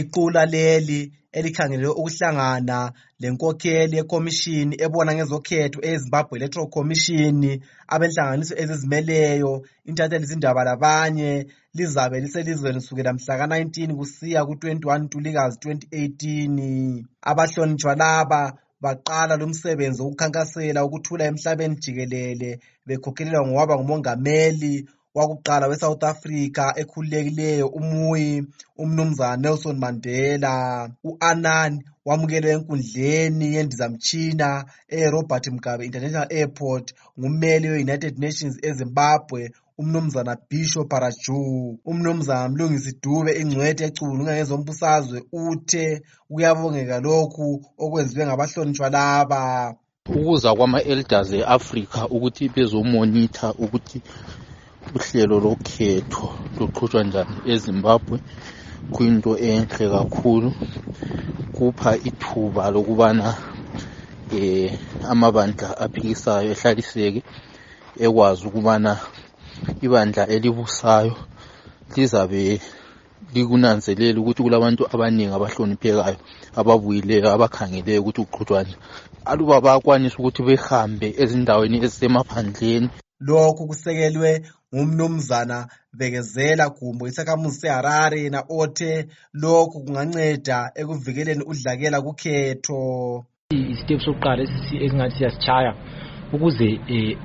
iqula leli elikhangelelwe ukuhlangana lenkokheli yekhomishini ebona ngezokhetho ezimbabwe electoral commission abenhlanganiso ezizimeleyo intatheli zindaba labanye lizabe liselizweni kusukela mhla ka-19 kusiya ku-21 ntulikazi 2018 abahlonitshwa laba baqala lo msebenzi wokukhankasela ukuthula emhlabeni jikelele bekhokhelelwa ngowaba ngumongameli wakuqala we-south africa ekhululekileyo umuyi umnumzana nelson mandela. U-anani wamukelwe enkundleni yendizamtshina e-robert mugabe international airport ngummeli we-united nations ezimbabwe umnumzana bishop baraju umnumzana mlungisi dube ingcwethi ecubulunga ngezombusazwe uthe kuyabongeka lokhu okwenziwe ngabahlonitshwa laba. Ukuza kwama-elders e-africa ukuthi bezomonitha ukuthi uhlelo lokhetho luqhutshwa njani ezimbabwe kuyinto enhle kakhulu. Kupha ithuba lokubana eh amabandla aphikisayo ehlaliseke ekwazi ukubana ibandla elibusayo lizabe likunanzelela ukuthi kulabantu abaningi abahloniphekayo ababuyileyo abakhangeleyo ukuthi kuqhutshwane aluba bayakwanisa ukuthi behambe ezindaweni ezisemaphandleni. Lokhu kusekelwe ngumnumzana bekezela gumbo isakhamuzi seharare yena othe lokhu kunganceda ekuvikeleni udlakela kukhetho. Isitepu sokuqala esingathi siyasitshaya ukuze um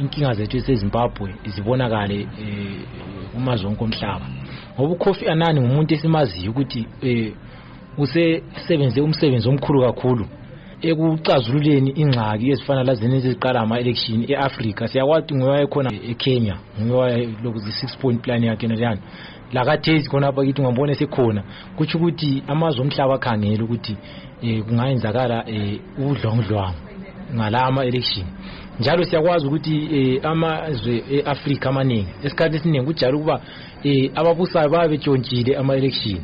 inkinga zethu esezimbabwe zibonakale um kumazwe wonke omhlaba. Ngoba ukhofi anani ngumuntu esimaziyo ukuthi usesebenze umsebenzi omkhulu kakhulu ekucazululeni ingxaki ezifana lazeni eziqala ama-election e-afrika. Siyakwazi nguyewayekhona ekenya nguyewayeloku i-six point plan yakhe naleyani lakathesi khonapha kithi ungambona esekhona. Kutsho ukuthi amazwe omhlaba akhangele ukuthi um kungayenzakala um ubudlwangudlwangu ngala ama-election. Njalo siyakwazi ukuthi um amazwe e-afrika amaningi esikhathi esiningi kujalo ukuba um ababusayo baba betshontshile ama-election.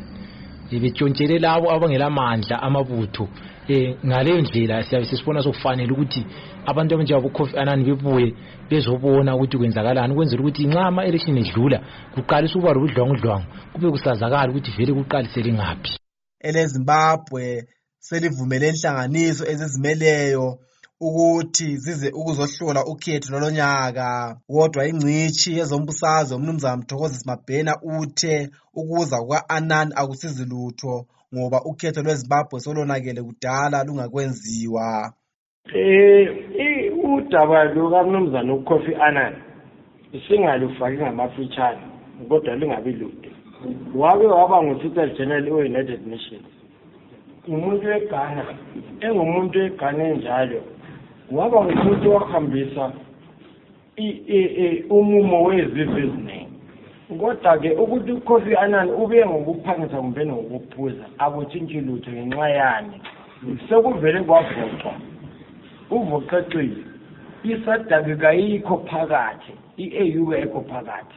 Betshontshele labo abangelamandla amabutho. Um ngaleyo ndlela siyabe sesibona sokufanele ukuthi abantu abanjengabokhofi anani bebuye bezobona ukuthi kwenzakalani ukwenzela ukuthi nxa ama-election edlula kuqalisa ukuba lobudlwangudlwangu kube kusazakala ukuthi vele kuqalisele ngaphi. Elezimbabwe selivumele inhlanganiso ezizimeleyo ukuthi zize ukuzohlola ukhetho lolonyaka kodwa ingcitshi yezombusazwe umnumzana mthokozisi mabhena uthe ukuza kuka-anani akusizi lutho. Ngoba ukhetho lwezimbabwe solonakele kudala lungakwenziwa. Um udaba lukamnumzana ukhofi anani singalufaki ngamafitshane kodwa lungabi lude. Wake waba ngu-secretary general we-united nations. Ngumuntu weghana engumuntu weghana enjalo waba ngumuntu wahambisa umumo wezizwe eziningi kodwa-ke ukuthi ukhofi anani ube ngokuphangisa kumbe ngokuphuza akutshintshi lutho ngenxa yani sekuvele kwavoxwa. Uvoxecile isadaki kayikho phakathi. I-au kayikho phakathi.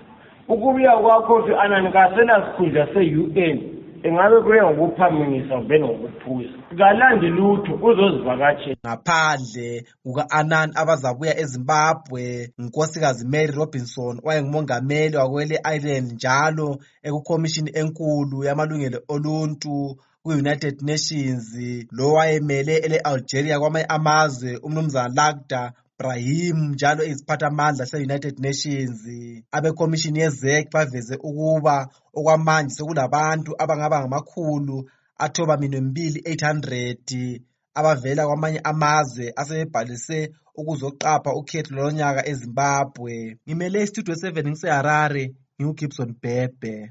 Ukubuya kwakhofi anani kasenasikhundla se-un engabe kuye ngokuphamingisa kumbe ngokuphuza kalandi lutho uzozivakatshela ngaphandle kuka-anani abazabuya ezimbabwe ngunkosikazi mary robinson owayengumongameli wakwele island njalo ekukhomishini enkulu yamalungelo oluntu kwi-united nations lo wayemele ele-algeria kwamanye amazwe umnumzana lagda brahim njalo iziphathamandla se-united nations abekhomishini yezek baveze ukuba okwamanje sekulabantu abangaba ngamakhulu athoba minwembili 800 abavela kwamanye amazwe asebebhalise ukuzoqapha ukhetho lolonyaka ezimbabwe. Ngimele istudio 7 ngiseharare ngingugibson bhebhe.